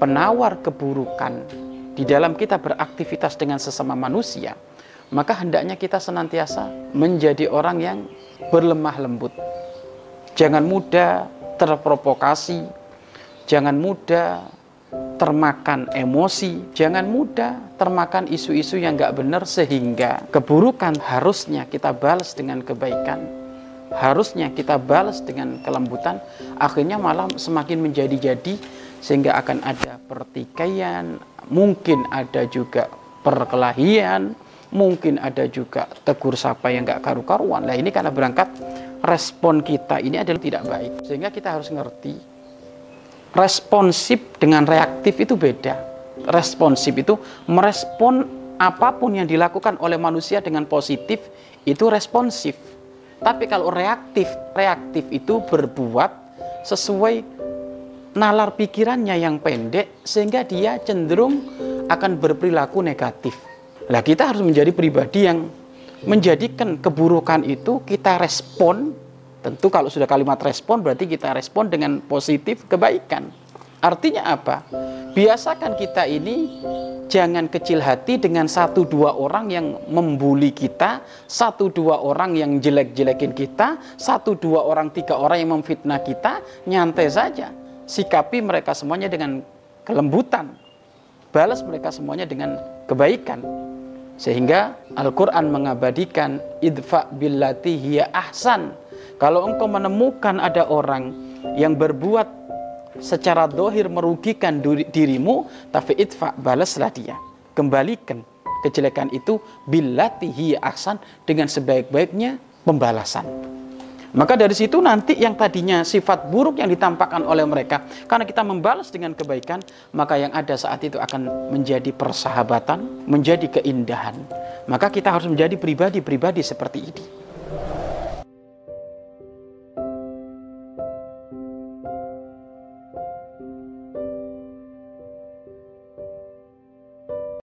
penawar keburukan di dalam kita beraktivitas dengan sesama manusia, maka hendaknya kita senantiasa menjadi orang yang berlemah lembut. Jangan mudah terprovokasi, jangan mudah termakan emosi, jangan mudah termakan isu-isu yang gak benar sehingga keburukan harusnya kita balas dengan kebaikan, harusnya kita balas dengan kelembutan, akhirnya malah semakin menjadi-jadi sehingga akan ada pertikaian, mungkin ada juga perkelahian, mungkin ada juga tegur sapa yang gak karu-karuan. Nah ini karena berangkat respon kita ini adalah tidak baik. Sehingga kita harus ngerti responsif dengan reaktif itu beda. Responsif itu merespon apa pun yang dilakukan oleh manusia dengan positif itu responsif. Tapi kalau reaktif, reaktif itu berbuat sesuai nalar pikirannya yang pendek sehingga dia cenderung akan berperilaku negatif. Nah, kita harus menjadi pribadi yang menjadikan keburukan itu kita respon Tentu kalau sudah kalimat respon berarti kita respon dengan positif kebaikan. Artinya apa? Biasakan kita ini jangan kecil hati dengan satu dua orang yang membuli kita, satu dua orang yang jelek-jelekin kita, satu dua orang tiga orang yang memfitnah kita, nyantai saja. Sikapi mereka semuanya dengan kelembutan. Balas mereka semuanya dengan kebaikan. Sehingga Al-Quran mengabadikan idfa billati hiya ahsan kalau engkau menemukan ada orang yang berbuat secara dohir merugikan dirimu, tapi itfa balaslah dia. Kembalikan kejelekan itu billatihi aksan dengan sebaik-baiknya pembalasan. Maka dari situ nanti yang tadinya sifat buruk yang ditampakkan oleh mereka, karena kita membalas dengan kebaikan, maka yang ada saat itu akan menjadi persahabatan, menjadi keindahan. Maka kita harus menjadi pribadi-pribadi seperti ini.